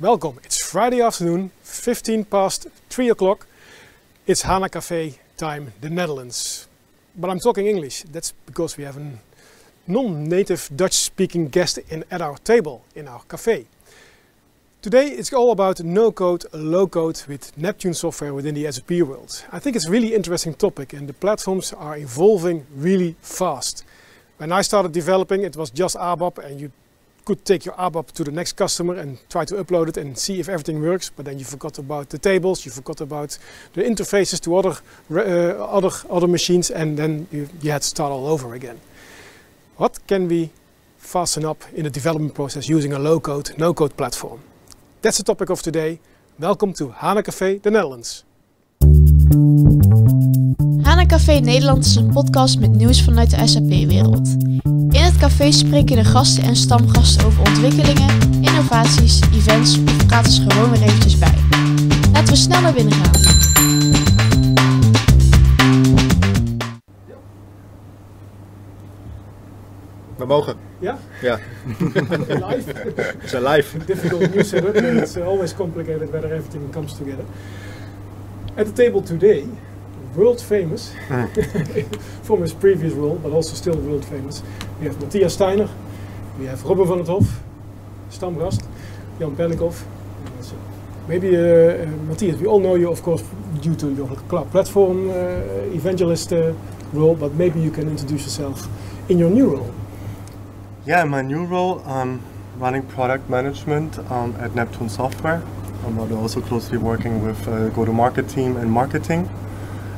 Welcome. It's Friday afternoon, 15 past 3 o'clock. It's Hana Cafe time, the Netherlands. But I'm talking English. That's because we have a non-native Dutch-speaking guest in, at our table in our cafe. Today it's all about no-code, low-code with Neptune software within the SAP world. I think it's a really interesting topic and the platforms are evolving really fast. When I started developing it was just ABAP and you could take your ABAP to the next customer and try to upload it and see if everything works, but then you forgot about the tables, you forgot about the interfaces to other, uh, other, other machines, and then you, you had to start all over again. What can we fasten up in the development process using a low-code, no-code platform? That's the topic of today. Welcome to HANA Café, the Netherlands. HANA Café Nederland is een podcast met nieuws vanuit de SAP-wereld. In het café spreken de gasten en stamgasten over ontwikkelingen, innovaties, events of praten ze gewoon weer eventjes bij. Laten we snel naar binnen gaan. We mogen. Ja? Ja. Live? We zijn live. Difficult new setup, but it's always complicated whether everything comes together. At the table today, world famous, from his previous role, but also still world famous, we have Matthias Steiner, we have Robin van het Hof, stamgast, Jan Penninkhof. Maybe, uh, uh, Matthias, we all know you, of course, due to your platform uh, evangelist uh, role, but maybe you can introduce yourself in your new role. Yeah, in my new role, I'm running product management um, at Neptune Software. I'm also closely working with uh, go-to-market team and marketing.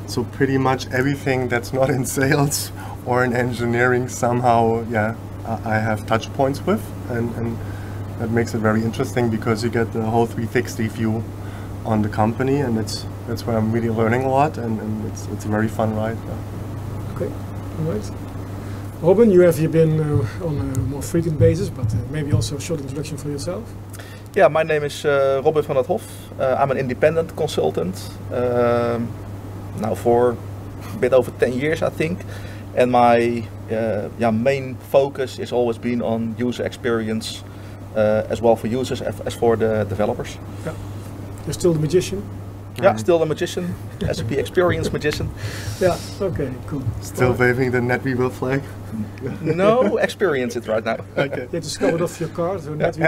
So pretty much everything that's not in sales or in engineering somehow, yeah, I I have touch points with, and, and that makes it very interesting because you get the whole 360 view on the company, and it's that's where I'm really learning a lot, and, and it's it's a very fun ride. yeah. Okay, all right. Robin, you have you been uh, on a more frequent basis, but uh, maybe also a short introduction for yourself. Yeah, my name is uh, Robin van het Hof. Uh, I'm an independent consultant um, now for a bit over 10 years, I think. And my uh, yeah, main focus is always been on user experience uh, as well for users as as for the developers. Yeah. You're still the magician. Yeah, still the magician, SAP experience magician. Yeah. Okay. Cool. Still All right. waving the NetWeaver flag. No experience it right now. Okay. You just covered off your car, so that we,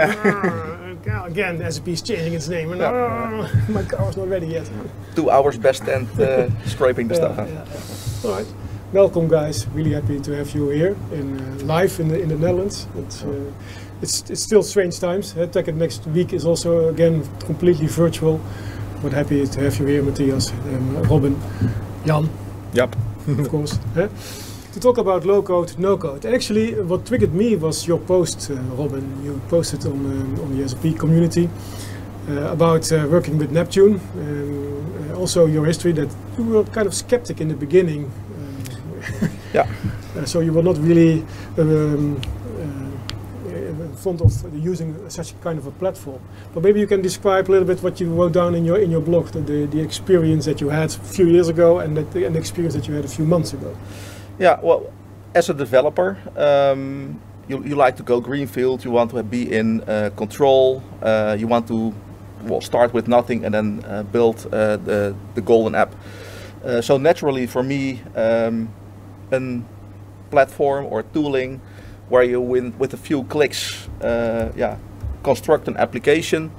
again SAP is changing its name, and Yeah. "Ah, my car is not ready yet. Two hours best and uh, scraping the Yeah, stuff. yeah, yeah. All right. Welcome, guys. Really happy to have you here in uh, live in the, in the Netherlands. It's, uh, it's it's still strange times. Uh, TechEd next week is also again completely virtual. But happy to have you here, Matthias, um, Robin, Jan, Yep. of course. To talk about low code, no code. Actually, what triggered me was your post, uh, Robin. You posted on um, on the SAP community uh, about uh, working with Neptune, and uh, also your history that you were kind of skeptic in the beginning. Yeah. uh, so you were not really um, uh, fond of using such kind of a platform. But maybe you can describe a little bit what you wrote down in your in your blog, the, the, the experience that you had a few years ago, and that, and the experience that you had a few months ago. Yeah, well, as a developer, um, you, you like to go greenfield. You want to be in uh, control. Uh, you want to well start with nothing and then uh, build uh, the the golden app. Uh, so naturally, for me, um, a platform or tooling where you win with a few clicks, uh, yeah, construct an application.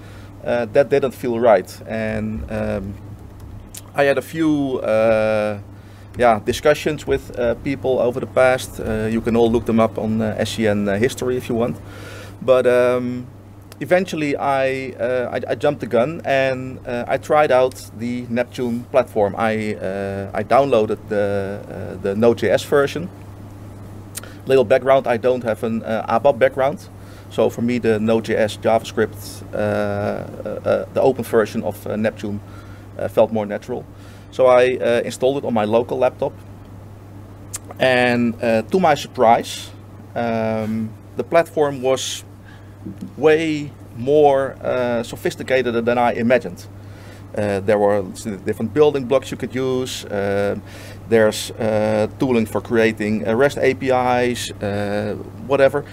Uh, that didn't feel right, and um, I had a few uh, yeah, discussions with uh, people over the past. Uh, you can all look them up on uh, uh, history if you want. But um, eventually, I, uh, I I jumped the gun and uh, I tried out the Neptune platform. I uh, I downloaded the uh, the Node.js version. Little background: I don't have an uh, ABAP background. So for me, the Node.js JavaScript, uh, the open version of Neptune, felt more natural. So I installed it on my local laptop, and to my surprise, um, the platform was way more uh, sophisticated than I imagined. Uh, there were different building blocks you could use. Uh, there's uh, tooling for creating REST APIs, uh, whatever.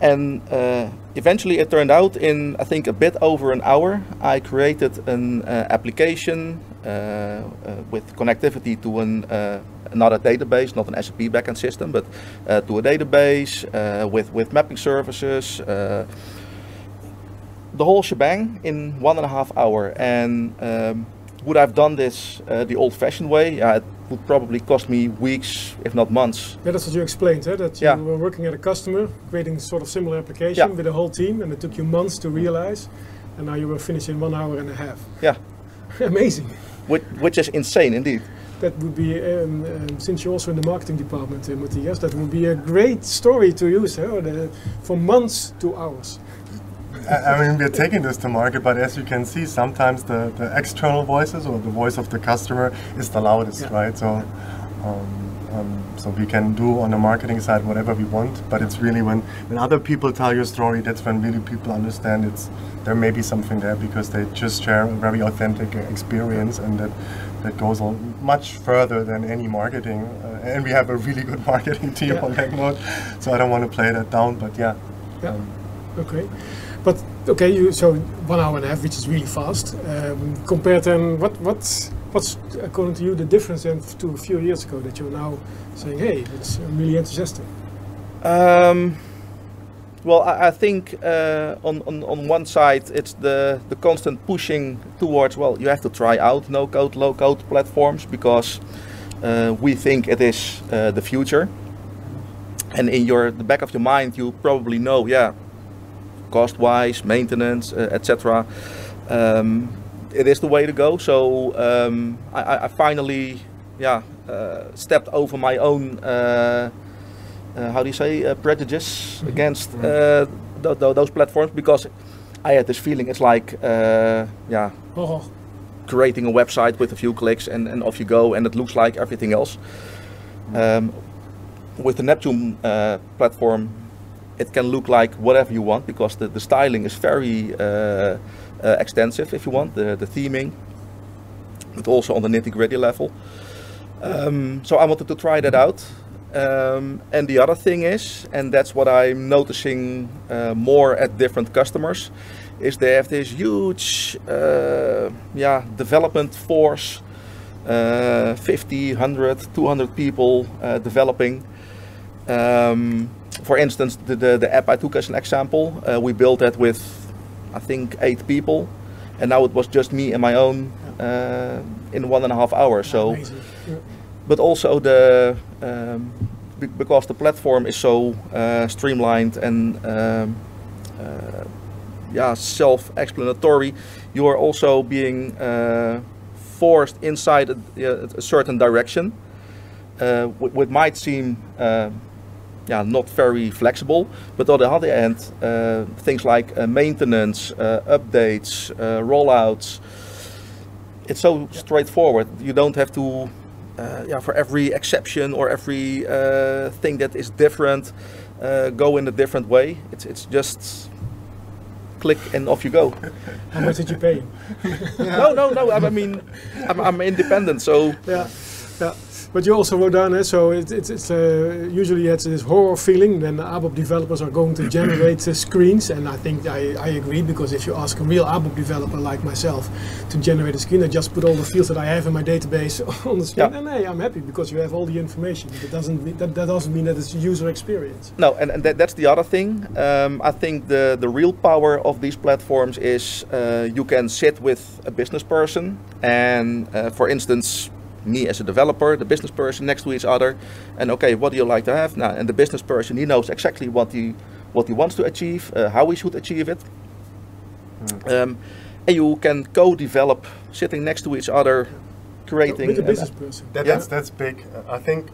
and uh, eventually it turned out in I think a bit over an hour I created an application with connectivity to an uh, another database, not an SAP backend system, but uh, to a database with with mapping services. the whole shebang in one and a half hour, and um, would I've done this the old-fashioned way? Yeah, it would probably cost me weeks, if not months. Yeah, that's what you explained, eh? that you yeah. were working at a customer, creating sort of similar application yeah. with a whole team, and it took you months to realize, and now you were finished in one hour and a half. Yeah. Amazing. Which, which is insane indeed. That would be, um, um, since you're also in the marketing department, uh, Matthias, that would be a great story to use the, from months to hours. I mean, we're taking this to market, but as you can see, sometimes the, the external voices or the voice of the customer is the loudest, yeah. right? So, um, um, so we can do on the marketing side whatever we want, but it's really when, when other people tell your story, that's when really people understand it's there may be something there because they just share a very authentic experience and that that goes on much further than any marketing. Uh, and we have a really good marketing team yeah. on that note, so I don't want to play that down, but yeah. yeah. Um, okay. But okay, you so one hour and a half, which is really fast. Um, compared then, what what what's according to you the difference then to a few years ago that you're now saying, hey, it's really enthusiastic? Um, well, I, I think uh, on, on on one side it's the the constant pushing towards well, you have to try out no code, low code platforms because uh, we think it is uh, the future. And in your the back of your mind, you probably know, yeah, cost-wise, maintenance, uh, etc. Um, it is the way to go. So um, I, I, finally, yeah, uh, stepped over my own. Uh, uh how do you say uh, prejudice mm-hmm. against uh, th th those platforms because I had this feeling it's like yeah oh. creating a website with a few clicks and, and off you go and it looks like everything else. Um, with the Neptune platform, it can look like whatever you want because the, the styling is very uh, extensive if you want, the, the theming, but also on the nitty gritty level. Um, so I wanted to try that out. Um, and the other thing is, and that's what I'm noticing uh, more at different customers, is they have this huge uh, yeah, development force, uh, 50, 100, 200 people uh, developing. Um, for instance, the, the, the, app I took as an example, uh, we built that with, I think, eight people. And now it was just me and my own uh, in one and a half hours. So, yeah. but also the um, because the platform is so uh, streamlined and um, uh, yeah, self-explanatory, you are also being uh, forced inside a, a certain direction. Uh, what might seem yeah, not very flexible. But on the other hand, uh, things like uh, maintenance, uh, updates, uh, rollouts, it's so straightforward. You don't have to, uh, yeah, for every exception or every uh, thing that is different, go in a different way. It's it's just click and off you go. How much did you pay? no, no, no. I mean, I'm, I'm independent, so. Yeah, yeah. But you also wrote down, eh, so it, it, it's uh, usually it's this horror feeling when ABAP developers are going to generate uh, screens, and I think I, I agree because if you ask a real ABAP developer like myself to generate a screen, I just put all the fields that I have in my database on the screen, yeah. and hey, I'm happy because you have all the information. But it doesn't mean, that, that doesn't mean that it's a user experience. No, and, and that, that's the other thing. Um, I think the the real power of these platforms is uh, you can sit with a business person, and uh, for instance me as a developer, the business person next to each other, and okay, what do you like to have now? And the business person he knows exactly what he what he wants to achieve, uh, how he should achieve it, mm. um, and you can co-develop sitting next to each other, creating. With a business person. That, yeah. That's that's big. I think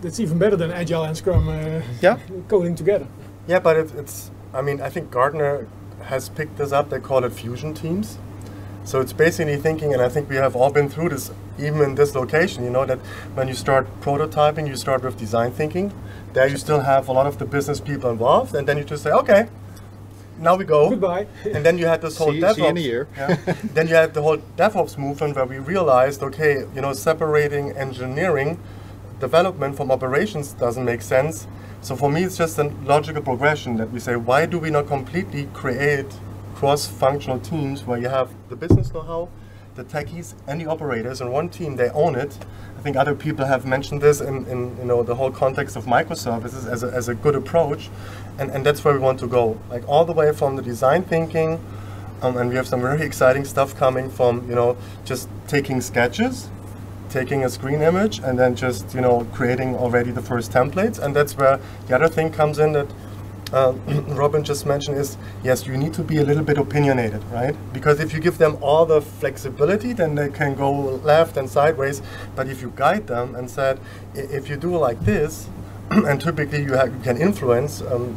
that's even better than Agile and Scrum. Uh, yeah, coding together. Yeah, but it, it's. I mean, I think Gartner has picked this up. They call it fusion teams. So it's basically thinking, and I think we have all been through this, even in this location, you know, that when you start prototyping, you start with design thinking. There you still have a lot of the business people involved, and then you just say, okay, now we go. Goodbye. And then you had this whole see, DevOps. See in a year. Yeah. then you had the whole DevOps movement where we realized, okay, you know, separating engineering development from operations doesn't make sense. So for me, it's just a logical progression that we say, why do we not completely create cross-functional teams where you have the business know-how, the techies, and the operators in one team, they own it. I think other people have mentioned this in, in you know the whole context of microservices as a, as a good approach, and, and that's where we want to go. Like all the way from the design thinking, um, and we have some very exciting stuff coming from you know just taking sketches taking a screen image and then just you know creating already the first templates and that's where the other thing comes in that uh, Robin just mentioned is yes you need to be a little bit opinionated right? Because if you give them all the flexibility then they can go left and sideways. But if you guide them and said if you do like this and typically you, have, you can influence um,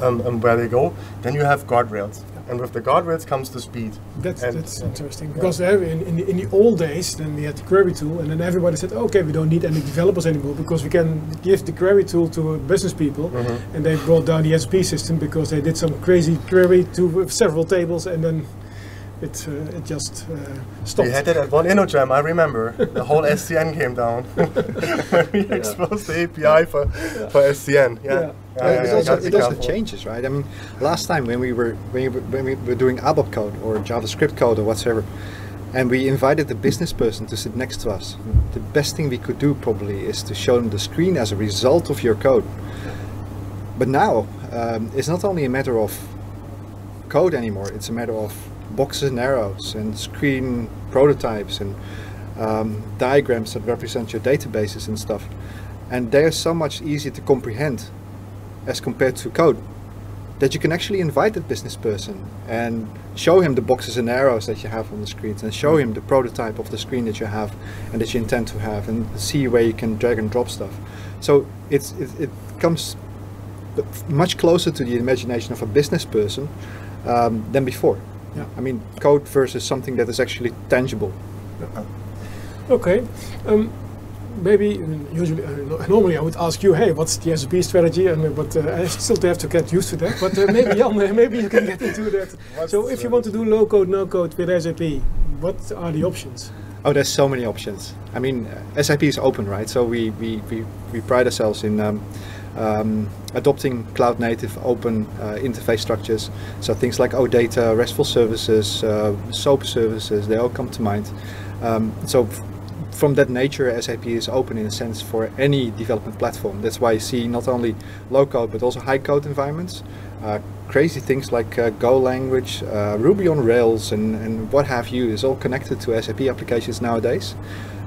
um, um, where they go then you have guardrails and with the guardrails comes the speed. That's, and that's interesting because uh, in, in, the, in the old days, then we had the query tool, and then everybody said, okay, we don't need any developers anymore because we can give the query tool to business people, Mhm. and they brought down the SP system because they did some crazy query to several tables, and then it uh, it just uh, stopped. We had it at one InnoJam, I remember. The whole SCN came down when we exposed the API for, for SCN. Yeah. Yeah. Yeah, yeah, it yeah, also, gotta it also careful. changes, right? I mean, last time when we were when we were, when we were doing ABAP code or JavaScript code or whatsoever, and we invited the business person to sit next to us, the best thing we could do probably is to show them the screen as a result of your code. But now um, it's not only a matter of code anymore; it's a matter of boxes and arrows and screen prototypes and um, diagrams that represent your databases and stuff. And they are so much easier to comprehend as compared to code that you can actually invite that business person and show him the boxes and arrows that you have on the screens and show him the prototype of the screen that you have and that you intend to have and see where you can drag and drop stuff so it's it, it comes much closer to the imagination of a business person um, than before Yeah. i mean code versus something that is actually tangible Okay. Um, maybe usually uh, normally I would ask you, hey, what's the SAP strategy? And uh, but uh, I still have to get used to that. But uh, maybe Jan, maybe you can get into that. What's so if you want to do low code, no code with SAP, what are the options? Oh, there's so many options. I mean, uh, SAP is open, right? So we, we, we, we pride ourselves in um, um, adopting cloud native open uh, interface structures. So things like OData, RESTful services, uh, SOAP services, they all come to mind. Um, so from that nature, SAP is open in a sense for any development platform. That's why you see not only low code but also high code environments. Uh, crazy things like uh, Go language, uh, Ruby on Rails, and, and what have you is all connected to SAP applications nowadays.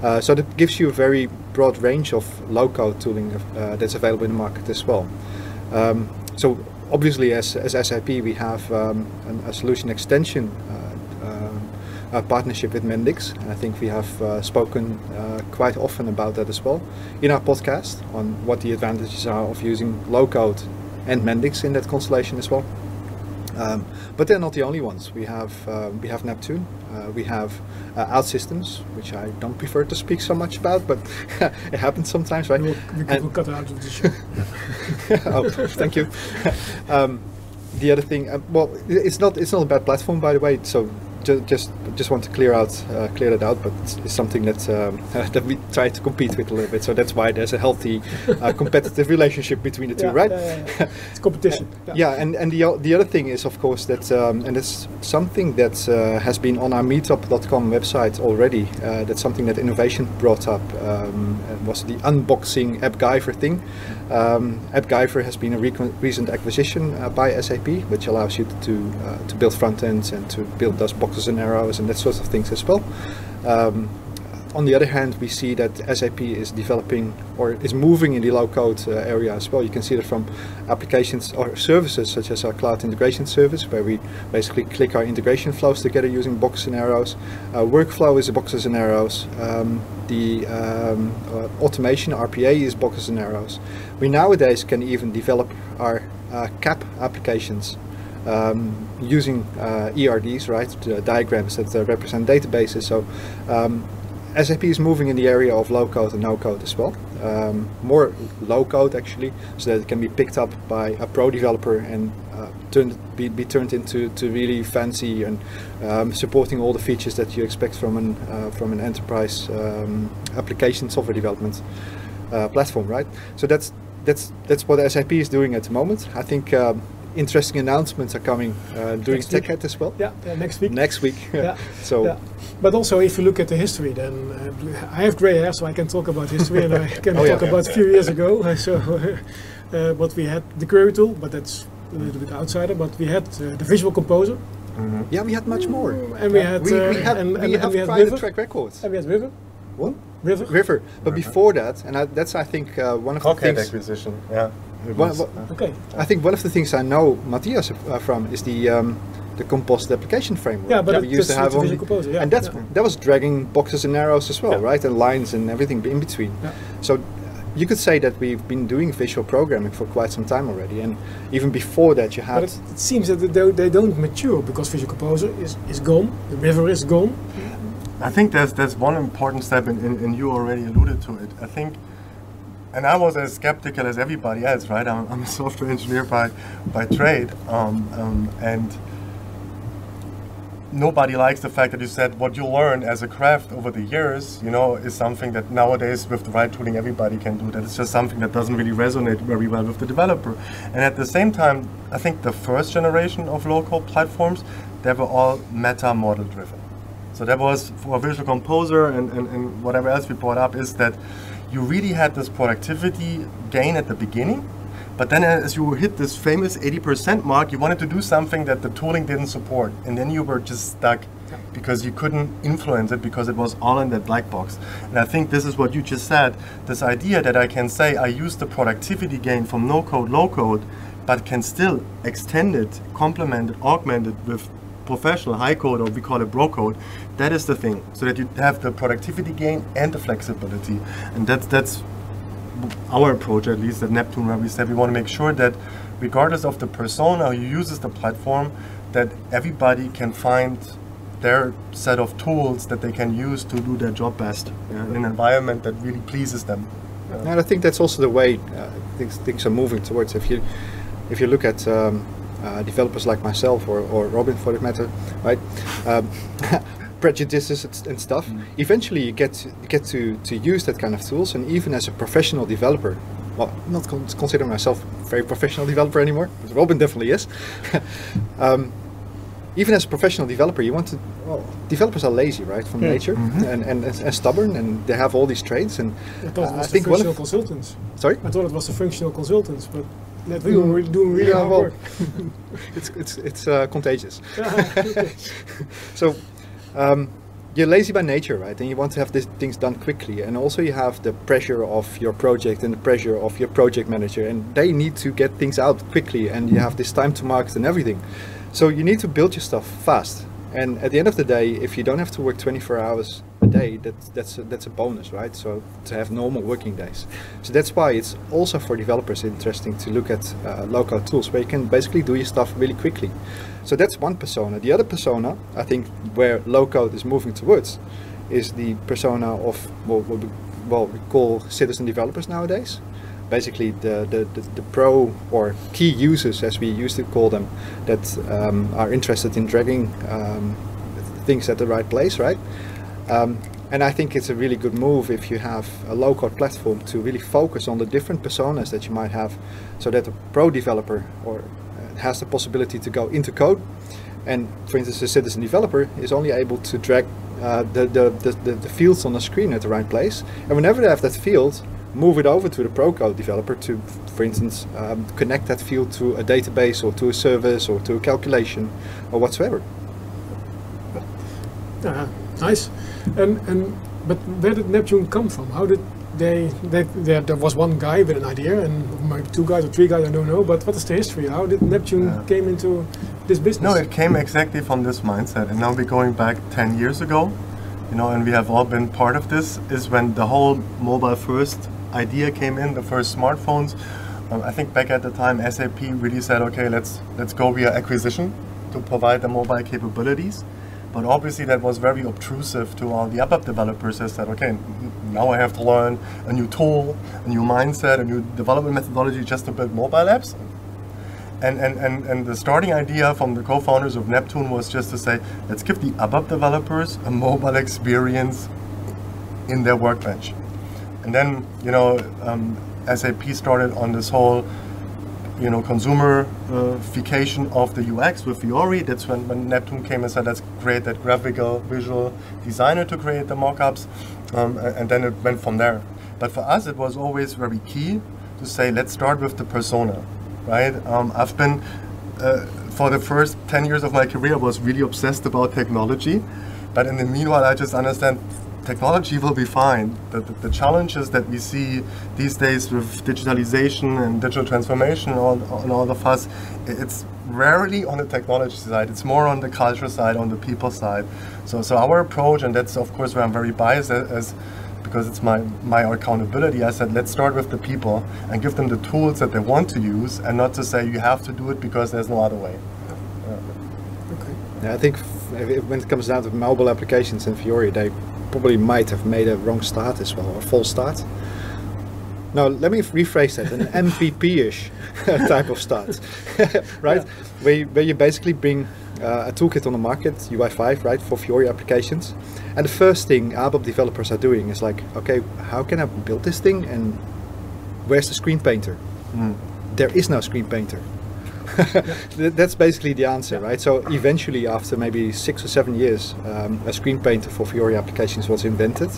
Uh, so that gives you a very broad range of low code tooling uh, that's available in the market as well. Um, so obviously, as, as SAP, we have um, an, a solution extension uh, a partnership with Mendix, and I think we have uh, spoken uh, quite often about that as well in our podcast on what the advantages are of using low code and Mendix in that constellation as well. Um, but they're not the only ones. We have uh, we have Neptune, uh, we have uh, OutSystems, which I don't prefer to speak so much about, but it happens sometimes, right? We'll, we And- will cut out of the show. oh, thank you. um, the other thing, uh, well, it's not it's not a bad platform, by the way. So ju- just just want to clear out uh, clear that out, but it's, it's something that um, that we try to compete with a little bit. So that's why there's a healthy uh, competitive relationship between the two, Yeah, right? yeah, yeah. It's competition. Yeah, and, and the, the other thing is, of course, that, um, and it's something that uh, has been on our meetup.com website already. Uh, that's something that Innovation brought up, um, was the unboxing AppGyver thing. Um, AppGyver has been a recent acquisition uh, by SAP, which allows you to, uh, to build front ends and to build those boxes and arrows and that sort of things as well. Um, on the other hand, we see that SAP is developing or is moving in the low code uh, area as well. You can see that from applications or services such as our cloud integration service, where we basically click our integration flows together using boxes and arrows. Uh, workflow is boxes and arrows. Um, the um, uh, automation RPA is boxes and arrows. We nowadays can even develop our uh, CAP applications um, using uh, ERDs, right, the diagrams that uh, represent databases. So um, SAP is moving in the area of low code and no code as well. Um, more low code actually, so that it can be picked up by a pro developer and uh, turned, be, be turned into to really fancy and um, supporting all the features that you expect from an uh, from an enterprise um, application software development uh, platform, right? So that's that's that's what SAP is doing at the moment. I think um, interesting announcements are coming uh, during. TechEd as well. Yeah, yeah, next week. Next week. Yeah. so Yeah. But also, if you look at the history, then uh, I have grey hair, so I can talk about history, and I can Oh, yeah. talk about a few years ago. So, uh, what we had the query tool, but that's a little bit outsider. But we had uh, the Visual Composer, yeah, we had much more. and we had we, we uh, have and, we have and we had quite a River, track records. and we had River, What? River. River. But before that, and I, that's I think uh, one of the Coghead things. acquisition. Yeah. One- was, uh, Okay. I think one of the things I know Matthias uh, from is the um, the composite application framework Yeah, but that we used to that's have the on, Visual Composer, yeah, and that's yeah. that was dragging boxes and arrows as well, Yeah. right, and lines and everything in between. Yeah. So uh, you could say that we've been doing visual programming for quite some time already, and even before that, you had But it, it seems that they, they don't mature because Visual Composer is, is gone, the River is gone. I think there's there's one important step, and, you already alluded to it. I think, and I was as skeptical as everybody else, right? I'm, I'm a software engineer by by trade, um, um, and nobody likes the fact that you said what you learn as a craft over the years, you know, is something that nowadays with the right tooling everybody can do. That it's just something that doesn't really resonate very well with the developer. And at the same time, I think the first generation of low code platforms, they were all meta model driven. So that was for Visual Composer and, and, and whatever else we brought up is that you really had this productivity gain at the beginning, but then as you hit this famous 80% mark, you wanted to do something that the tooling didn't support, and then you were just stuck because you couldn't influence it because it was all in that black box. And I think this is what you just said, this idea that I can say I use the productivity gain from no code, low code, but can still extend it, complement it, augment it with professional high code or we call it pro code that is the thing. So that you have the productivity gain and the flexibility. And that's that's our approach at least at neptune where we said we want to make sure that regardless of the persona who uses the platform that everybody can find their set of tools that they can use to do their job best yeah, in an environment that really pleases them. And I think that's also the way uh, things, things are moving towards. If you if you look at um, uh, developers like myself or, or Robin for that matter, right? Um, prejudices and, and stuff. Eventually, you get to, get to to use that kind of tools, and even as a professional developer, well, not con- consider myself a very professional developer anymore, but Robin definitely is. um, even as a professional developer, you want to. Well, developers are lazy, right, from nature, and, and, and stubborn, and they have all these traits. And I thought it I was the think one functional of consultants. sorry. I thought it was the functional consultants, but that we were really doing really Yeah, hard well, work. it's it's it's uh, contagious. so um, you're lazy by nature, right? And you want to have these things done quickly, and also you have the pressure of your project and the pressure of your project manager, and they need to get things out quickly, and you have this time to market and everything. So you need to build your stuff fast. And at the end of the day, if you don't have to work 24 hours a day, that's that's a, that's a bonus, right? So to have normal working days. So that's why it's also for developers interesting to look at uh, low-code tools where you can basically do your stuff really quickly. So that's one persona. The other persona, I think, where low-code is moving towards, is the persona of what, what, we, well, we call citizen developers nowadays. Basically, the, the, the, the pro or key users, as we used to call them, that um, are interested in dragging um, things at the right place, right? Um, and I think it's a really good move if you have a low code platform to really focus on the different personas that you might have so that a pro developer or uh, has the possibility to go into code. And for instance a citizen developer is only able to drag uh, the, the, the, the, the fields on the screen at the right place. And whenever they have that field move it over to the pro code developer to for instance um, connect that field to a database or to a service or to a calculation or whatsoever. Uh, nice. And and but where did Neptune come from? How did they, they there, there was one guy with an idea and maybe two guys or three guys I don't know. But what is the history? How did Neptune Yeah. came into this business? No, it came exactly from this mindset. And now we're going back 10 years ago, you know, and we have all been part of this, is when the whole mobile first idea came in, the first smartphones. Um, I think back at the time, SAP really said, okay, let's, let's go via acquisition to provide the mobile capabilities. But obviously that was very obtrusive to all the app developers. Said, okay, now I have to learn a new tool, a new mindset, a new development methodology just to build mobile apps. And, and, and, and the starting idea from the co-founders of Neptune was just to say, let's give the ABAP developers a mobile experience in their workbench. And then, you know, um, SAP started on this whole you know, consumerification of the UX with Fiori. That's when, when Neptune came and said, let's create that graphical visual designer to create the mockups. Um, and then it went from there. But for us, it was always very key to say, let's start with the persona, right? Um, I've been, uh, for the first 10 years of my career, was really obsessed about technology. But in the meanwhile, I just understand technology will be fine. The, the, the, challenges that we see these days with digitalization and digital transformation on, on all of us, it's rarely on the technology side. It's more on the culture side, on the people side. So, so our approach, and that's of course where I'm very biased as, as because it's my, my accountability. I said, let's start with the people and give them the tools that they want to use and not to say you have to do it because there's no other way. Okay. Yeah, I think when it comes down to mobile applications and Fiori, they probably might have made a wrong start as well, or a false start. Now, let me rephrase that an MVP-ish type of start, right? Yeah. Where, you, where you basically bring uh, a toolkit on the market, UI5, right, for Fiori applications. And the first thing ABAP developers are doing is like, okay, how can I build this thing and where's the screen painter? Mm. There is no screen painter. That's basically the answer, yeah. right? So eventually, after maybe six or seven years, um, a screen painter for Fiori applications was invented.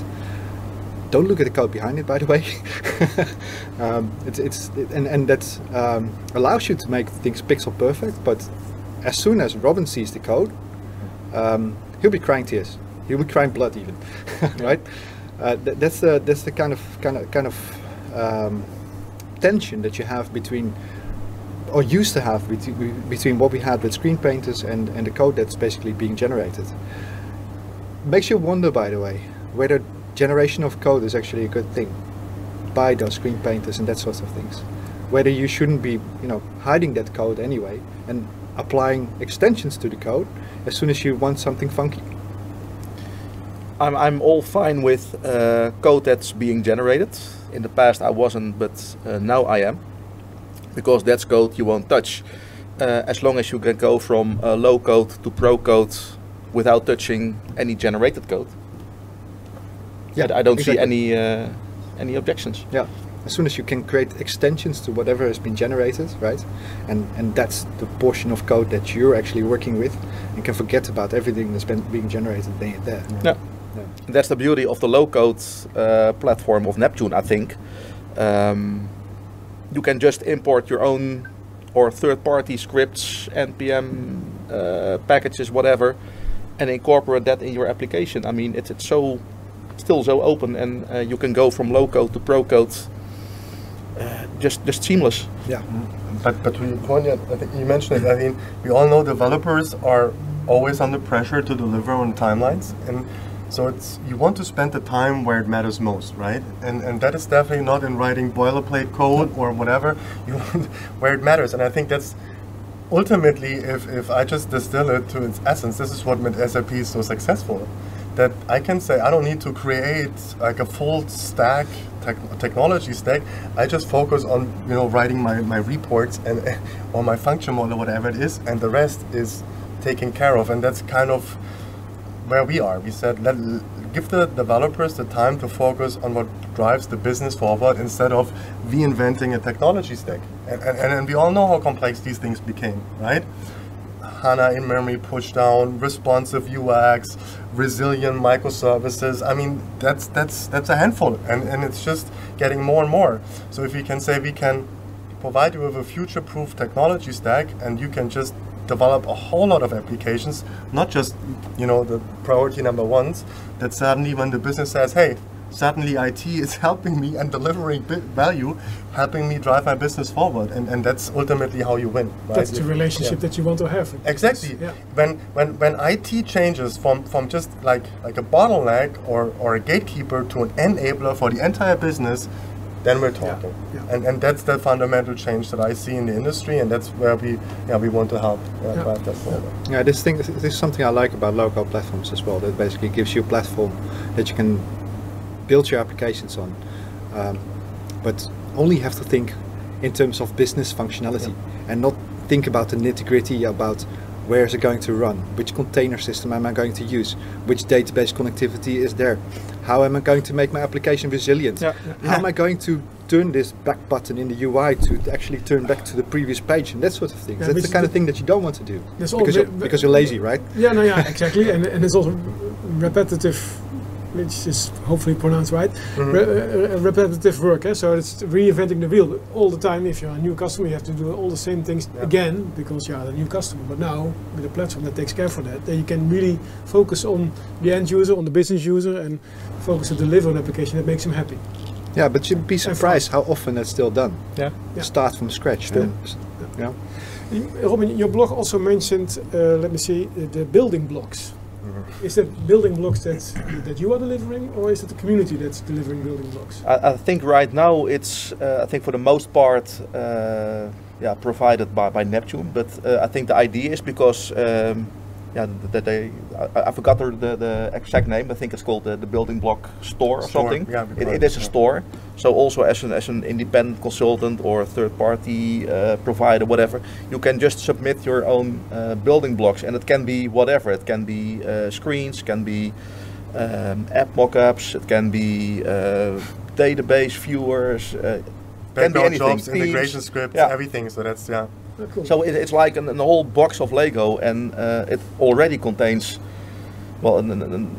Don't look at the code behind it, by the way. um, it's, it's it, and and that um, allows you to make things pixel perfect. But as soon as Robin sees the code, um, he'll be crying tears. He'll be crying blood, even, right? Uh, th- that's the that's the kind of kind of kind of um, tension that you have between or used to have between, between what we had with screen painters and, and the code that's basically being generated. Makes you wonder, by the way, whether generation of code is actually a good thing by those screen painters and that sort of things. Whether you shouldn't be, you know, hiding that code anyway and applying extensions to the code as soon as you want something funky. I'm, I'm all fine with uh, code that's being generated. In the past I wasn't, but uh, now I am because that's code you won't touch. Uh, as long as you can go from uh, low code to pro code without touching any generated code. Yeah, I, I don't exactly. see any uh, any objections. Yeah, as soon as you can create extensions to whatever has been generated, right? And and that's the portion of code that you're actually working with, and can forget about everything that's been being generated there. Yeah. yeah. yeah. That's the beauty of the low code uh, platform of Neptune, I think. Um, you can just import your own or third-party scripts, npm uh, packages, whatever, and incorporate that in your application. I mean, it's, it's so still so open, and uh, you can go from low code to pro code, uh, just just seamless. Yeah, but but to your point, I think you mentioned it. I mean, we all know developers are always under pressure to deliver on timelines, and so it's you want to spend the time where it matters most, right? And and that is definitely not in writing boilerplate code or whatever. You where it matters, and I think that's ultimately if if I just distill it to its essence, this is what made SAP so successful. That I can say I don't need to create like a full stack tech- technology stack. I just focus on you know writing my, my reports and or my function module, whatever it is, and the rest is taken care of. And that's kind of where we are. We said let give the developers the time to focus on what drives the business forward instead of reinventing a technology stack. And, and, and we all know how complex these things became, right? HANA in memory pushdown, responsive UX, resilient microservices. I mean, that's that's that's a handful, and, and it's just getting more and more. So if we can say we can provide you with a future-proof technology stack, and you can just develop a whole lot of applications, not just you know the priority number ones. That suddenly, when the business says, "Hey, suddenly IT is helping me and delivering value, helping me drive my business forward," and, and that's ultimately how you win. Right? That's the relationship yeah. that you want to have. Exactly. Yeah. When when when IT changes from from just like like a bottleneck or or a gatekeeper to an enabler for the entire business, then we're talking. Yeah, yeah. And, and that's the fundamental change that I see in the industry, and that's where we yeah, we want to help uh, yeah. drive that forward. Yeah, this thing this is something I like about low code platforms as well. That basically gives you a platform that you can build your applications on, um, but only have to think in terms of business functionality and not think about the nitty gritty about where is it going to run, which container system am I going to use, which database connectivity is there, how am I going to make my application resilient, yeah, how am I going to turn this back button in the UI to actually turn back to the previous page and that sort of thing. Yeah, That's the kind of thing that you don't want to do That's all because you're, because you're lazy, right? Yeah, no, yeah, exactly, and and it's also repetitive, which is hopefully pronounced right. Mhm. Re- uh, uh, repetitive work, eh? so it's reinventing the wheel all the time. If you're a new customer, you have to do all the same things Yeah. again because you are the new customer. But now with a platform that takes care for that, then you can really focus on the end user, on the business user, and focus to deliver an application that makes them happy. Yeah, but you'd be surprised how often that's still done. Yeah. Yeah. Start from scratch. Still. then. Yeah. Robin, your blog also mentioned, uh, let me see, uh, the building blocks. Mhm. Is that building blocks that that you are delivering, or is it the community that's delivering building blocks? I, I think right now it's, uh, I think for the most part, uh, yeah, provided by, by Neptune. But uh, I think the idea is because, um, yeah, that they, I, I forgot the, the, the exact name. I think it's called the, the Building Block Store or Store, something. yeah, It, it is a store. So also as an as an independent consultant or third party uh, provider, whatever, you can just submit your own uh, building blocks, and it can be whatever. It can be uh, screens, can be um, app mockups, it can be uh, database viewers. Uh, can be anything. jobs, integration scripts, Yeah. everything. So that's yeah. Cool. So it, it's like an, an whole box of Lego, and uh, it already contains, well, an,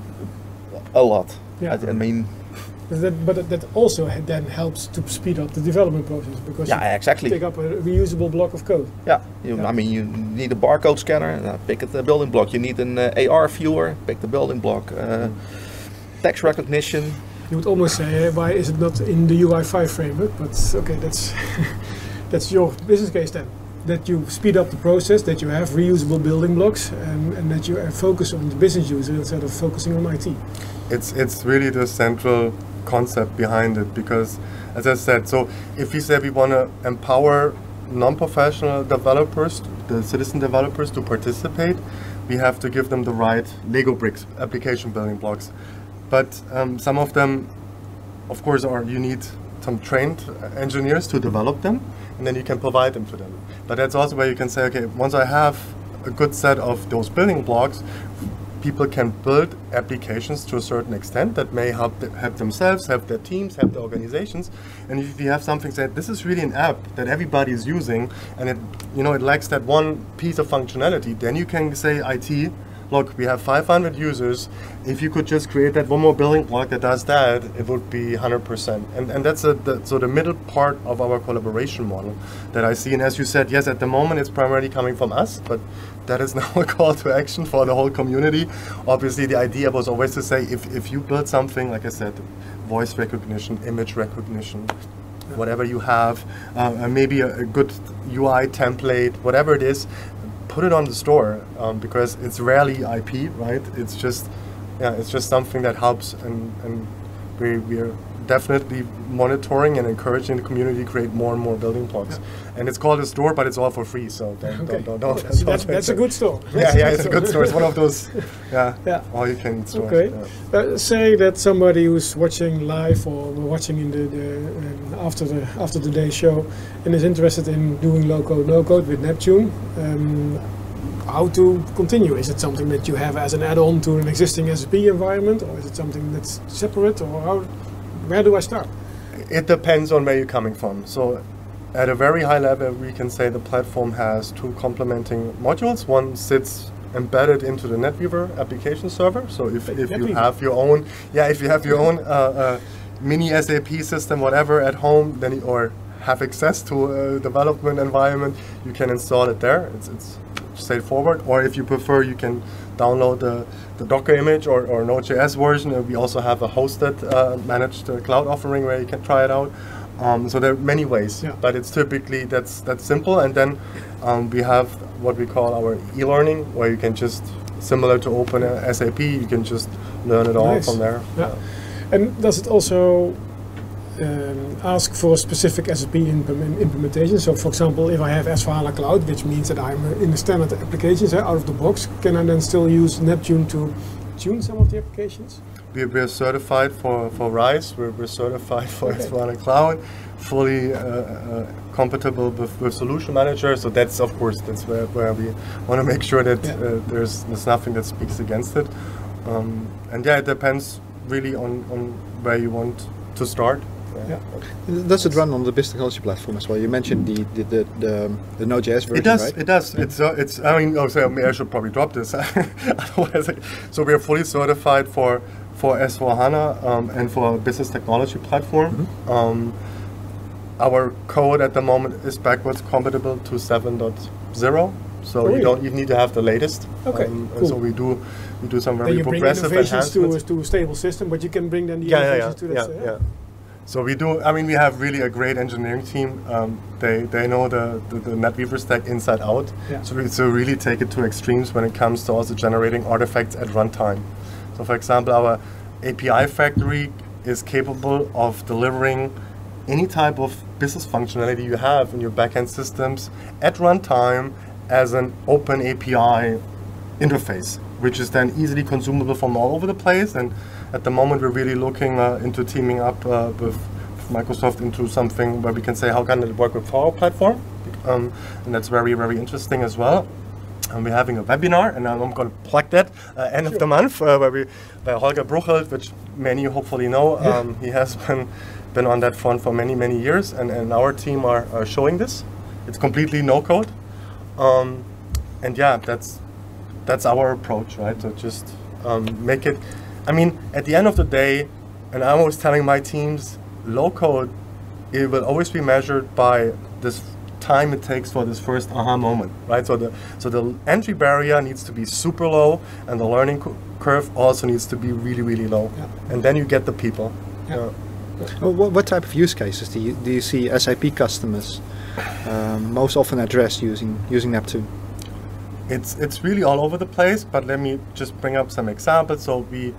a lot. Yeah. I, I mean, That, but that also then helps to speed up the development process because yeah, you exactly. pick up a reusable block of code. Yeah, you, Yeah. I mean, you need a barcode scanner, uh, pick the building block. You need an uh, AR viewer, pick the building block. Uh, text recognition. You would almost say, uh, why is it not in the UI5 framework? But okay, that's that's your business case then. That you speed up the process, that you have reusable building blocks, and, and that you focus on the business user instead of focusing on IT. it's it's really the central concept behind it because as i said so if we say we want to empower non-professional developers the citizen developers to participate we have to give them the right lego bricks application building blocks but um, some of them of course are you need some trained engineers to develop them and then you can provide them to them but that's also where you can say okay once i have a good set of those building blocks people can build applications to a certain extent that may help, th- help themselves, help their teams, help their organizations. And if you have something that this is really an app that everybody is using, and it you know it lacks that one piece of functionality, then you can say IT. Look, we have 500 users. If you could just create that one more building block that does that, it would be 100%. And and that's a, the, so the middle part of our collaboration model that I see. And as you said, yes, at the moment it's primarily coming from us, but that is now a call to action for the whole community. Obviously, the idea was always to say if, if you build something, like I said, voice recognition, image recognition, whatever you have, uh, and maybe a, a good UI template, whatever it is, put it on the store um, because it's rarely IP, right? It's just, yeah, it's just something that helps, and, and we, we're definitely monitoring and encouraging the community to create more and more building blocks. And it's called a store, but it's all for free, so don't, Okay. don't, don't, don't, that's, that's, that's a good store. yeah, yeah, it's a good store. It's one of those, yeah, Yeah. all you can eat stores. Okay. yeah. Uh, say that somebody who's watching live or watching in the, the um, after the after the day show and is interested in doing low code no code with Neptune. Um, how to continue? Is it something that you have as an add-on to an existing SAP environment, or is it something that's separate, or how? Where do I start? It depends on where you're coming from. So, at a very high level, we can say the platform has two complementing modules. One sits embedded into the NetWeaver application server. So, if, if you have your own, yeah, if you have your own uh, uh, mini SAP system, whatever, at home, then you, or have access to a development environment, you can install it there. It's, it's straightforward. Or if you prefer, you can download the, the Docker image or, or Node.js version. Uh, we also have a hosted uh, managed uh, cloud offering where you can try it out. Um, so there are many ways, Yeah. but it's typically that's that's simple. And then um, we have what we call our e-learning, where you can just similar to Open SAP, you can just learn it all Nice. from there. Yeah. And does it also um, ask for specific SAP implement- implementation? So, for example, if I have S4HANA Cloud, which means that I'm uh, in the standard applications uh, out of the box, can I then still use Neptune to tune some of the applications? We, we're certified for, for RISE, we're, we're certified for Okay. S1 Cloud, fully uh, uh, compatible with, with Solution Manager. So that's, of course, that's where, where we want to make sure that Yeah. uh, there's, there's nothing that speaks against it. Um, and yeah, it depends really on, on where you want to start. Yeah. Does it run on the business technology platform as well? You mentioned the the the, the, the Node.js version, It does. right? It does. It's. Uh, it's. I mean, oh, so I should probably drop this. Otherwise, so we are fully certified for for S4 HANA um, and for business technology platform. Mm-hmm. Um, our code at the moment is backwards compatible to 7.0, so really? you don't even need to have the latest. Okay, Um, cool. So we do we do some very Then very you bring innovations to, a- to a stable system, but you can bring then the yeah, yeah, yeah, innovations to yeah, yeah. So we do. I mean, we have really a great engineering team. Um, they they know the, the the NetWeaver stack inside out. Yeah. So we so really take it to extremes when it comes to also generating artifacts at runtime. So for example, our API factory is capable of delivering any type of business functionality you have in your backend systems at runtime as an open API interface, which is then easily consumable from all over the place. And at the moment, we're really looking uh, into teaming up uh, with Microsoft into something where we can say, how can it work with Power Platform? Um, and that's very, very interesting as well. And we're having a webinar, and I'm going to plug that uh, end of the month, uh, where we, by Holger Bruchelt, which many hopefully know. Um, he has been been on that front for many, many years, and, and our team are, are showing this. It's completely no code, um, and yeah, that's that's our approach, right? To just um, make it. I mean, at the end of the day, and I'm always telling my teams, low code, it will always be measured by this time it takes for this first aha moment, right? So the so the entry barrier needs to be super low, and the learning cu- curve also needs to be really, really low, Yeah. and then you get the people. Yeah. Well, what, what type of use cases do you, do you see SAP customers um, most often address using using Neptune? it's it's really all over the place but let me just bring up some examples so we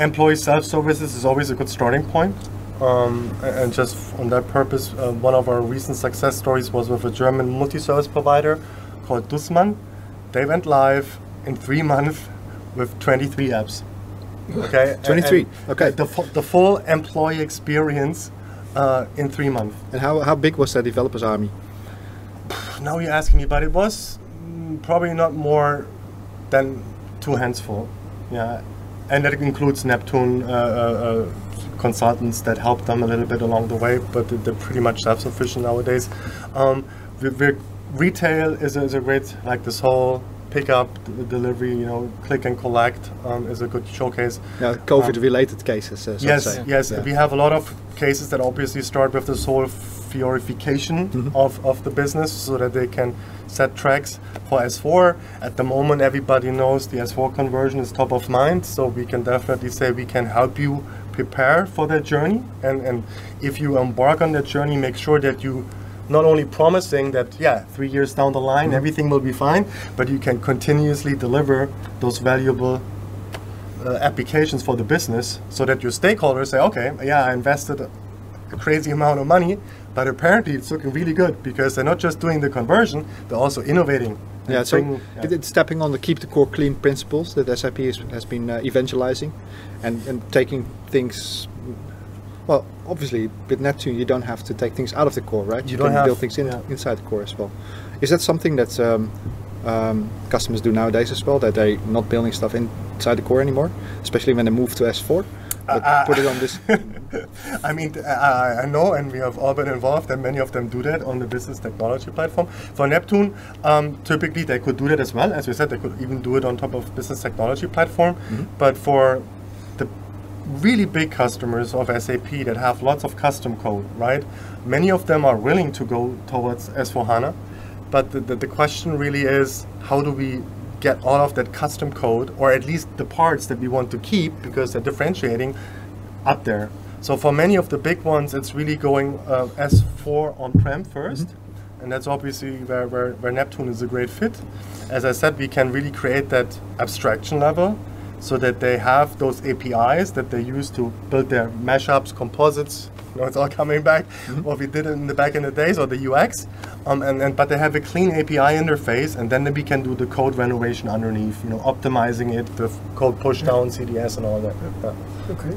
employee self-services is always a good starting point. Um, and just on that purpose uh, one of our recent success stories was with a german multi-service provider called dussmann. They went live in three months with 23 apps. Okay? 23, and okay. the, the full employee experience uh, in three months. And how, how big was that developers army? now you're asking me, but it was mm, probably not more than two hands full. Yeah, and that includes Neptune uh, uh, uh, consultants that help them a little bit along the way, but they- they're pretty much self-sufficient nowadays. Um, we, we, retail is a, is a great like this whole pickup d- delivery, you know, click and collect um, is a good showcase. Yeah, COVID-related cases. Uh, so Yes, say. yes. Yeah. We have a lot of cases that obviously start with this whole fiorification Mhm. of, of the business so that they can set tracks for S4. At the moment, everybody knows the S4 conversion is top of mind, so we can definitely say we can help you prepare for that journey. And, and if you embark on that journey, make sure that you not only promising that yeah three years down the line everything will be fine but you can continuously deliver those valuable uh, applications for the business so that your stakeholders say, okay, yeah, I invested a crazy amount of money, but apparently it's looking really good because they're not just doing the conversion, they're also innovating. Yeah, so bringing- yeah. it's stepping on the keep the core clean principles that SAP is, has been uh, evangelizing, and, and taking things. Well, obviously, with Neptune, you don't have to take things out of the core, right? You can don't have- build things in, yeah. inside the core as well. Is that something that um, um, customers do nowadays as well? That they're not building stuff inside the core anymore, especially when they move to S4. But uh, put it on this. I mean, I- I, know, and we have all been involved, and many of them do that on the business technology platform. For Neptune, um, typically they could do that as well. As we said, they could even do it on top of business technology platform. But for the really big customers of SAP that have lots of custom code, right? Many of them are willing to go towards S4HANA. But the, the, the question really is how do we get all of that custom code, or at least the parts that we want to keep because they're differentiating, up there. So for many of the big ones, it's really going uh, S4 on-prem 1st and that's obviously where, where, where Neptune is a great fit. As I said, we can really create that abstraction level so that they have those APIs that they use to build their mashups, composites. You know, it's all coming back what we did in the back in the days or the UX. Um, and, and but they have a clean API interface, and then we can do the code renovation underneath. You know, optimizing it, the code push down, CDS, and all that. Yeah. Okay.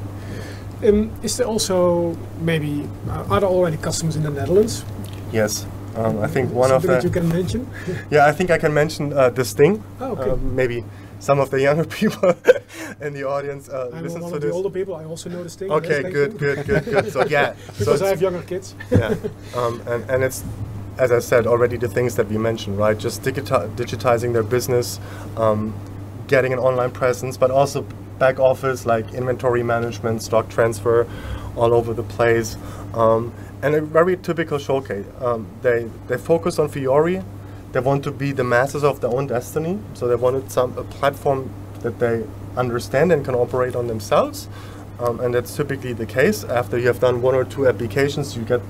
Um, is there also maybe uh, are there already customers in the Netherlands? Yes, um, I think one of Something that the you can mention. yeah, I think I can mention uh, The Sting. Oh, okay. Uh, maybe some of the younger people in the audience uh, I'm listen one to of the older people. I also know The Sting. Okay, Yes, good, good, good, good. So yeah, so because I have younger kids. yeah, um, and, and it's as I said already the things that we mentioned, right? Just digiti- digitizing their business, um, getting an online presence, but also back office like inventory management, stock transfer, all over the place, um, and a very typical showcase. Um, they they focus on Fiori. They want to be the masters of their own destiny, so they wanted some a platform that they understand and can operate on themselves. Um, and that's typically the case. After you have done one or two applications, you get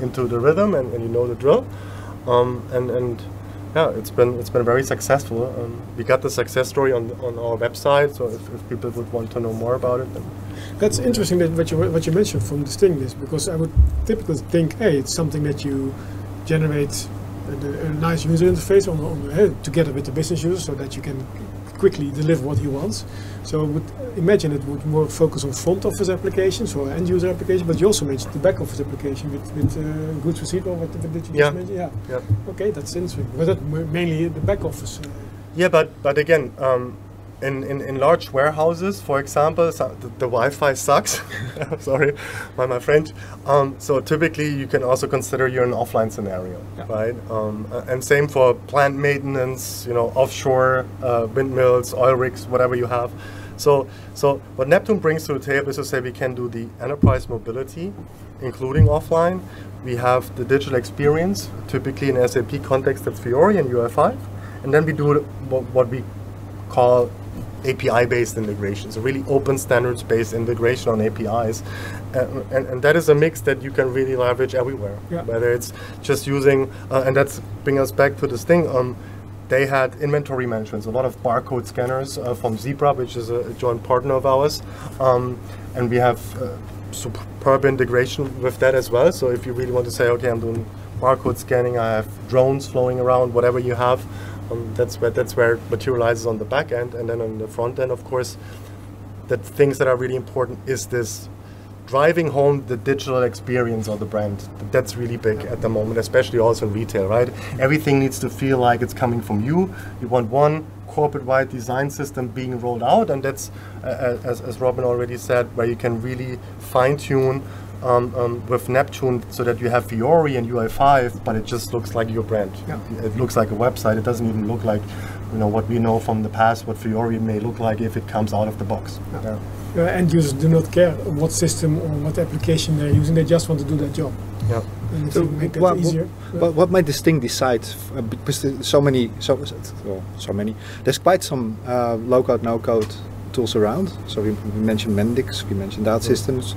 into the rhythm and, and you know the drill. Um, and, and yeah, it's been it's been very successful. Um, we got the success story on on our website, so if, if people would want to know more about it, That's interesting that what you what you mentioned from distinct this because I would typically think, hey, it's something that you generate a, a nice user interface on, on uh, together with the business user so that you can quickly deliver what he wants. So I would imagine it would more focus on front office applications or end user applications, but you also mentioned the back office application with, with uh, goods receipt or what, what did you Yeah. just mention? Yeah. yeah. Okay, that's interesting. But that mainly the back office. Uh, Yeah, but but again, um, in, in, in large warehouses, for example, so the, the Wi-Fi sucks. Sorry, by my French. Um, so typically, you can also consider you're in an offline scenario, Yeah. right? Um, and same for plant maintenance, you know, offshore uh, windmills, oil rigs, whatever you have. So so what Neptune brings to the table is to say we can do the enterprise mobility, including offline. We have the digital experience, typically in SAP context, that's Fiori and UI5. And then we do what we call API-based integration, so really open standards-based integration on APIs, uh, and, and that is a mix that you can really leverage everywhere. Yeah. Whether it's just using, uh, and that's bring us back to The Sting. Um, they had inventory management, so a lot of barcode scanners uh, from Zebra, which is a, a joint partner of ours, um, and we have uh, superb integration with that as well. So if you really want to say, okay, I'm doing barcode scanning, I have drones flowing around, whatever you have, um, that's where that's where it materializes on the back end, and then on the front end, of course, the things that are really important is this driving home the digital experience of the brand. That's really big at the moment, especially also in retail, right? Everything needs to feel like it's coming from you. You want one corporate-wide design system being rolled out, and that's, uh, as, as Robin already said, where you can really fine-tune um, um, with Neptune so that you have Fiori and UI5, but it just looks like your brand. Yeah. It looks like a website. It doesn't even look like, you know, what we know from the past, what Fiori may look like if it comes out of the box. Yeah. uh, end users do not care what system or what application they're using, they just want to do their job. Yeah. And if So you make that what- easier. What, what made The Sting decide? uh, Because so many, so well, so many. There's quite some uh, low code, no code tools around. So we, we mentioned Mendix, we mentioned OutSystems,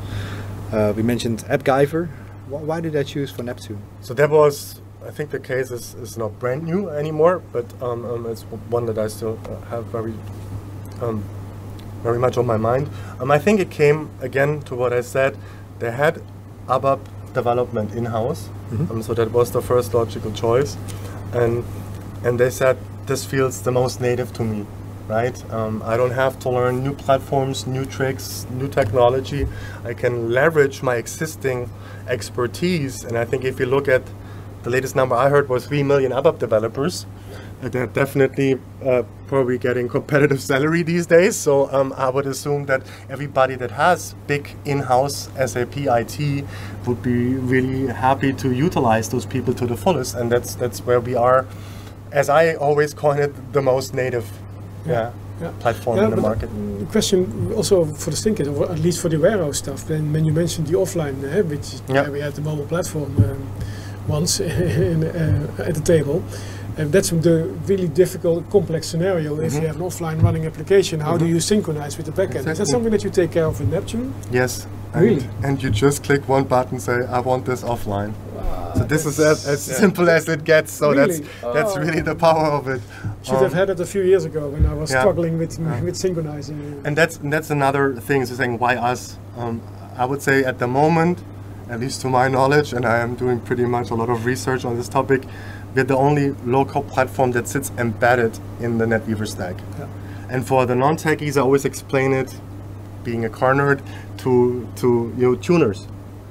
uh, we mentioned AppGyver. Why, why did I choose for Neptune? So that was, I think the case is, is not brand new anymore, but um, um, it's one that I still uh, have very, um, very much on my mind. Um, I think it came again to what I said. They had ABAP development in house, um, so that was the first logical choice, and and they said this feels the most native to me. Right, um, I don't have to learn new platforms, new tricks, new technology. I can leverage my existing expertise, and I think if you look at the latest number I heard was 3 million ABAP developers. Uh, They're definitely uh, probably getting competitive salary these days. So um, I would assume that everybody that has big in-house SAP IT would be really happy to utilize those people to the fullest. And that's that's where we are, as I always coin it, the most native yeah, Yeah. platform Yeah, in the market. The question also for the stinkers, or at least for the warehouse stuff, then when you mentioned the offline, uh, which Yeah. we had the mobile platform um, once in, uh, at the table. And that's the really difficult, complex scenario. If Mhm. you have an offline running application, how do Mhm. you synchronize with the backend? Is that something that you take care of in Neptune? Yes. Really? and you just click one button, say, I want this offline. So this is as, as Yeah. simple as it gets. So Really? that's that's Oh. really the power of it. Should have Um, had it a few years ago when I was yeah. struggling with Yeah. with synchronizing. And that's and that's another thing. So saying why us? Um, I would say at the moment, at least to my knowledge, and I am doing pretty much a lot of research on this topic. We're the only low code platform that sits embedded in the NetWeaver stack. Yeah. And for the non-techies, I always explain it, being a car nerd, to to you know tuners.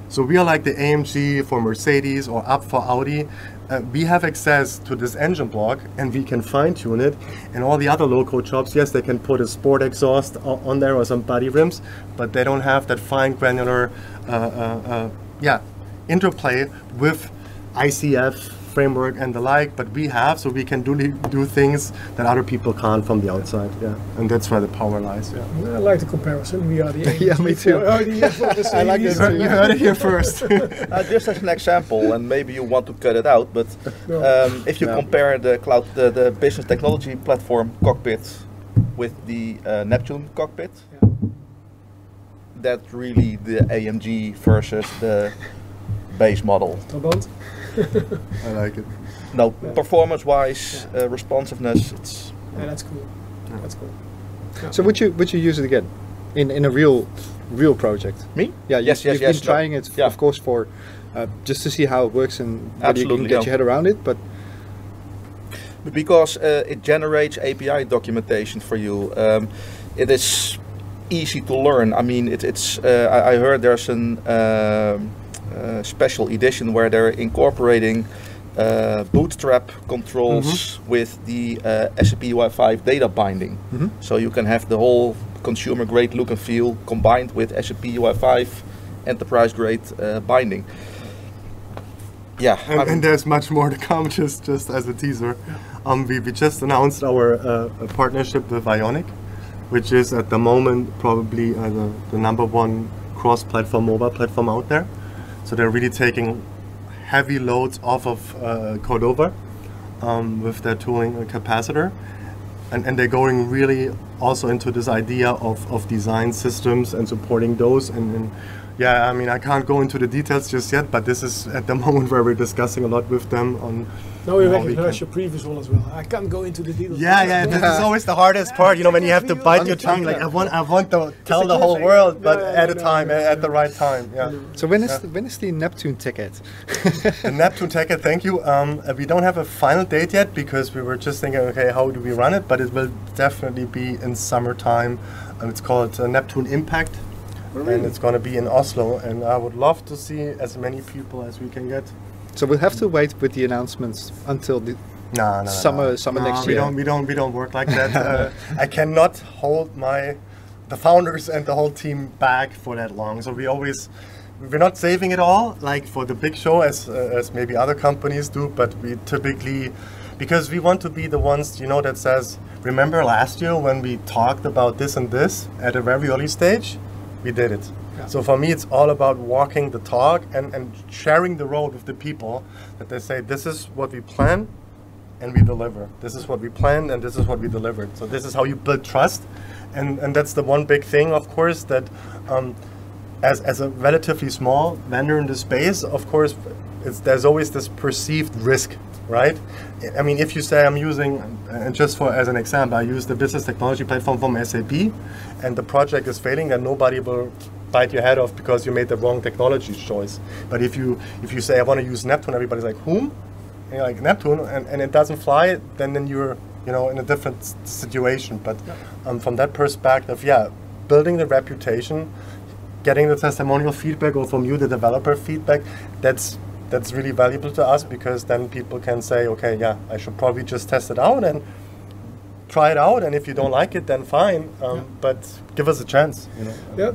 So we are like the AMG for Mercedes or Abt for Audi. Uh, we have access to this engine block and we can fine tune it. And all the other low code shops, yes, they can put a sport exhaust on there or some body rims, but they don't have that fine granular, uh, uh, uh, yeah, interplay with ICF framework and the like. But we have, so we can do do things that other people can't from the outside. Yeah, and that's where the power lies. Yeah. I like the comparison. We are the Yeah, me too. for- the- I like Mercedes. that. You heard it here first. Uh, just as an example, and maybe you want to cut it out, but No. um, if you No. compare the cloud, the, the business technology platform cockpit with the uh, Neptune cockpit, Yeah. that's really the AMG versus the base model. Trabant. I like it. No, performance-wise, uh, responsiveness, it's Yeah, that's cool. That's cool. So would you would you use it again, in in a real real project? me. Yeah, you, Yes, yes, you've yes, been no. trying it, Yeah. of course, for uh, just to see how it works and whether you can get yeah. your head around it. But because uh, it generates API documentation for you. Um, it is easy to learn. I mean, it, it's. Uh, I, I heard there's an um uh, special edition where they're incorporating uh, bootstrap controls with the uh, SAP UI5 data binding. Mhm. So you can have the whole consumer grade look and feel combined with SAP UI5 enterprise grade uh, binding. Yeah, And, and there's much more to come. Just just as a teaser, um, we, we just announced our uh, partnership with Ionic, which is at the moment probably uh, the, the number one cross-platform mobile platform out there. So they're really taking heavy loads off of uh, Cordova um, with their tooling capacitor. And, and they're going really also into this idea of, of design systems and supporting those. And, and yeah, I mean, I can't go into the details just yet, but this is at the moment where we're discussing a lot with them on. Now we how we recognize your previous one as well. I can't go into the details. Yeah, yeah, this is always the hardest part, you know, when you have to bite your tongue. Like, I want, I want to tell the whole world, but Yeah, yeah, at a no, time, no, at the right time. Yeah. so when is Yeah. the, when is the Neptune ticket? the Neptune Ticket, thank you. Um, uh, we don't have a final date yet because we were just thinking, okay, how do we run it? But it will definitely be in summertime. Um, it's called uh, Neptune Impact, and it's going to be in Oslo. And I would love to see as many people as we can get. So we'll have to wait with the announcements until the. No, no, Summer- no. summer No, next we year. Don't, we don't, we don't work like that. uh, I cannot hold my, the founders and the whole team back for that long. So we always, we're not saving it all like for the big show as uh, as maybe other companies do, but we typically, because we want to be the ones you know that says, remember last year when we talked about this and this at a very early stage, we did it. So for me, it's all about walking the talk and, and sharing the road with the people that they say, this is what we plan and we deliver. This is what we planned and this is what we delivered. So this is how you build trust. And, and that's the one big thing, of course, that um, as, as a relatively small vendor in the space, of course, there's always this perceived risk, right? I mean, if you say I'm using, and just for as an example, I use the business technology platform from SAP, and the project is failing, then nobody will bite your head off because you made the wrong technology choice. But if you if you say I want to use Neptune, everybody's like, whom? And you're like Neptune, and, and it doesn't fly, then then you're you know in a different s- situation. But um, from that perspective, yeah, building the reputation, getting the testimonial feedback, or from you the developer feedback, that's that's really valuable to us because then people can say, okay, yeah, I should probably just test it out and try it out, and if you don't like it, then fine. Um, But give us a chance. You know. Yeah,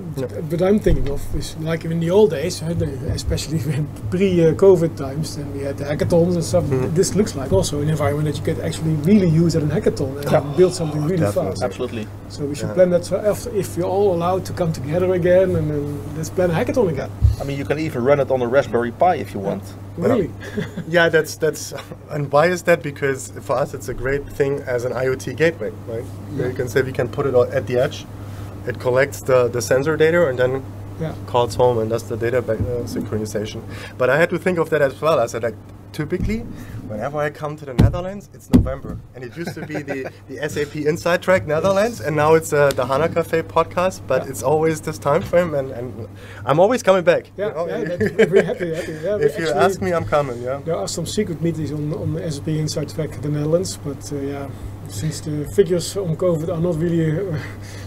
but I'm thinking of is like in the old days, uh, especially when pre-COVID times, then we had the hackathons and stuff. Mhm. This looks like also an environment that you could actually really use at a hackathon and Yeah. build something really Definitely. fast. absolutely. So we should Yeah. plan that so after, if we're all allowed to come together again, and then let's plan a hackathon again. I mean, you can even run it on a Raspberry Pi if you want. Really? Yeah, that's that's, and why is that? Because for us, it's a great thing as an IoT gateway, right? Where You can say we can put it at the edge. It collects the, the sensor data and then Yeah. calls home and does the data back, uh, synchronization. But I had to think of that as well. I said, like, typically, whenever I come to the Netherlands, it's November, and it used to be the, the SAP Inside Track Netherlands, and now it's uh, the HANA Cafe podcast. But it's always this time frame, and, and I'm always coming back. Yeah, you know? yeah, we're happy. happy. Yeah, if you actually- ask me, I'm coming. Yeah. There are some secret meetings on, on the SAP Inside Track the Netherlands, but uh, yeah, since the figures on COVID are not really uh,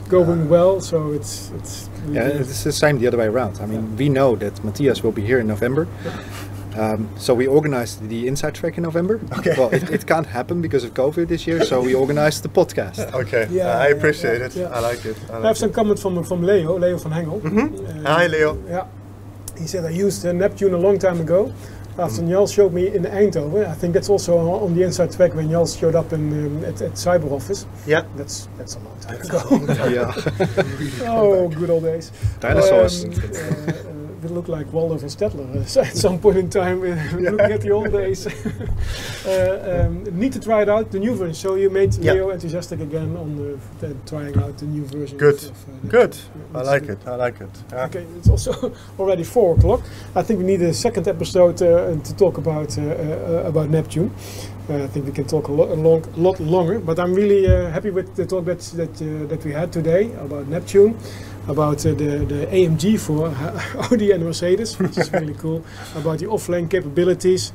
going well. So it's it's Yeah, it's the same the other way around. I mean, we know that Matthias will be here in November. Um, so we organized the inside track in November. Okay. Well, it, it can't happen because of COVID this year, so we organized the podcast. Okay, Yeah, I appreciate yeah, it. yeah. I like it. I, I like have some it. comment from from Leo, Leo van Hengel. Mhm. Uh, Hi, Leo. Yeah, he said I used uh, Neptune a long time ago. After. Njals showed me in Eindhoven, I think that's also on the inside track when Njals showed up in um, at, at Cyber Office. Yeah. That's that's a long time ago. yeah. oh, good old days. Dinosaurs. Um, uh, we look like Waldorf and Statler uh, at some point in time. Uh, looking at the old days. uh, um, need to try it out, the new version. So you made Yeah. Leo enthusiastic again on the, trying out the new version. Good. Of, uh, Good. I like good. it. I like it. Yeah. Okay, it's also already four o'clock. I think we need a second episode uh, to talk about uh, uh, about Neptune. Uh, I think we can talk a lot, a long, lot longer. But I'm really uh, happy with the talk that that uh, that we had today about Neptune, about the the AMG for Audi and Mercedes, which is really cool. About the offline capabilities,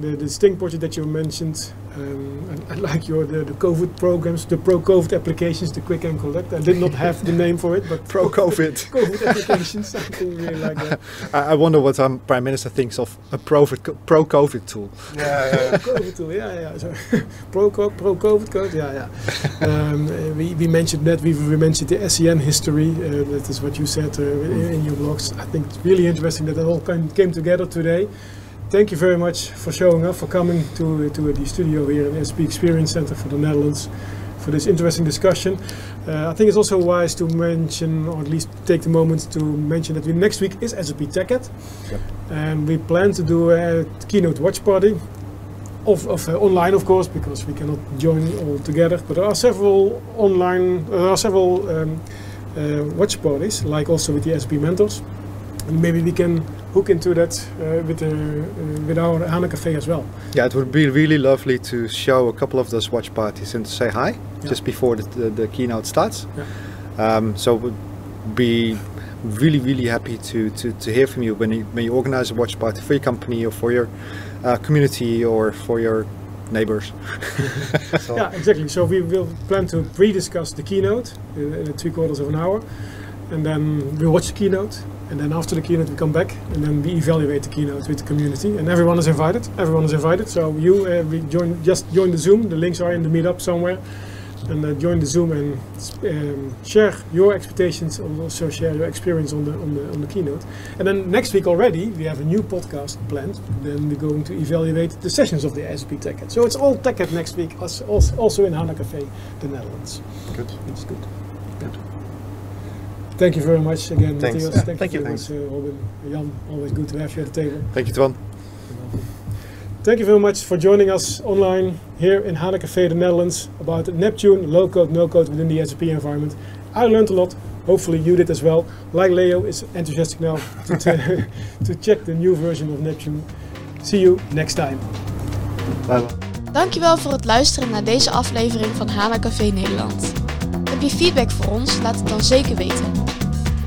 the the Sting project that you mentioned. Um, and I like your the, the COVID programs, the pro COVID applications, the quick and collect. I did not have the name for it, but Pro COVID. COVID applications. I really like that. I, I wonder what our Prime Minister thinks of a pro pro COVID tool. Yeah, yeah, yeah. COVID tool, yeah, yeah. So, pro co- pro COVID code, yeah, yeah. Um, uh, we, we mentioned that we, we mentioned the SEN history. Uh, that is what you said uh, in, in your blogs. I think it's really interesting that it all came, came together today. Thank you very much for showing up, for coming to to the studio here in SAP Experience Center for the Netherlands for this interesting discussion. Uh, I think it's also wise to mention, or at least take the moment to mention that we, next week is SAP TechEd. Yep. And we plan to do a keynote watch party. Of, of uh, online, of course, because we cannot join all together. But there are several online, there are several um, uh, watch parties, like also with the SAP mentors. And maybe we can hook into that uh, with, uh, uh, with our HANA Cafe as well. Yeah, it would be really lovely to show a couple of those watch parties and say hi Yeah. just before the, the, the keynote starts. Yeah. Um, so we'd be really, really happy to, to, to hear from you when you when you organize a watch party for your company or for your uh, community or for your neighbors. So, Yeah, exactly. So we will plan to pre-discuss the keynote in, in three quarters of an hour, and then we watch the keynote, and then after the keynote we come back, and then we evaluate the keynote with the community, and everyone is invited. Everyone is invited. So you uh, we join just join the Zoom. The links are in the meetup somewhere, and uh, join the Zoom and um, share your expectations, and also share your experience on the on the on the keynote. And then next week already we have a new podcast planned. Then we're going to evaluate the sessions of the SAP TechEd. So it's all TechEd next week, als- als- also in HANA Cafe, the Netherlands. good. It's good. Good. Thank you very much again, Thanks. Matthias. Yeah, Thank, thank you you. very much, uh, Robin. Jan, always good to have you at the table. Thank you, Twan. Thank you very much for joining us online here in HANA Cafe, the Netherlands, about Neptune, low code, no code within the SAP environment. I learned a lot. Hopefully you did as well. Like Leo is enthusiastic now to, to, to check the new version of Neptune. See you next time. Bye bye. Dankjewel voor het luisteren naar deze aflevering van HANA Café Nederland. Je feedback voor ons? Laat het dan zeker weten.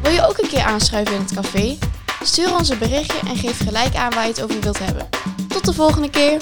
Wil je ook een keer aanschuiven in het café? Stuur ons een berichtje en geef gelijk aan waar je het over wilt hebben. Tot de volgende keer!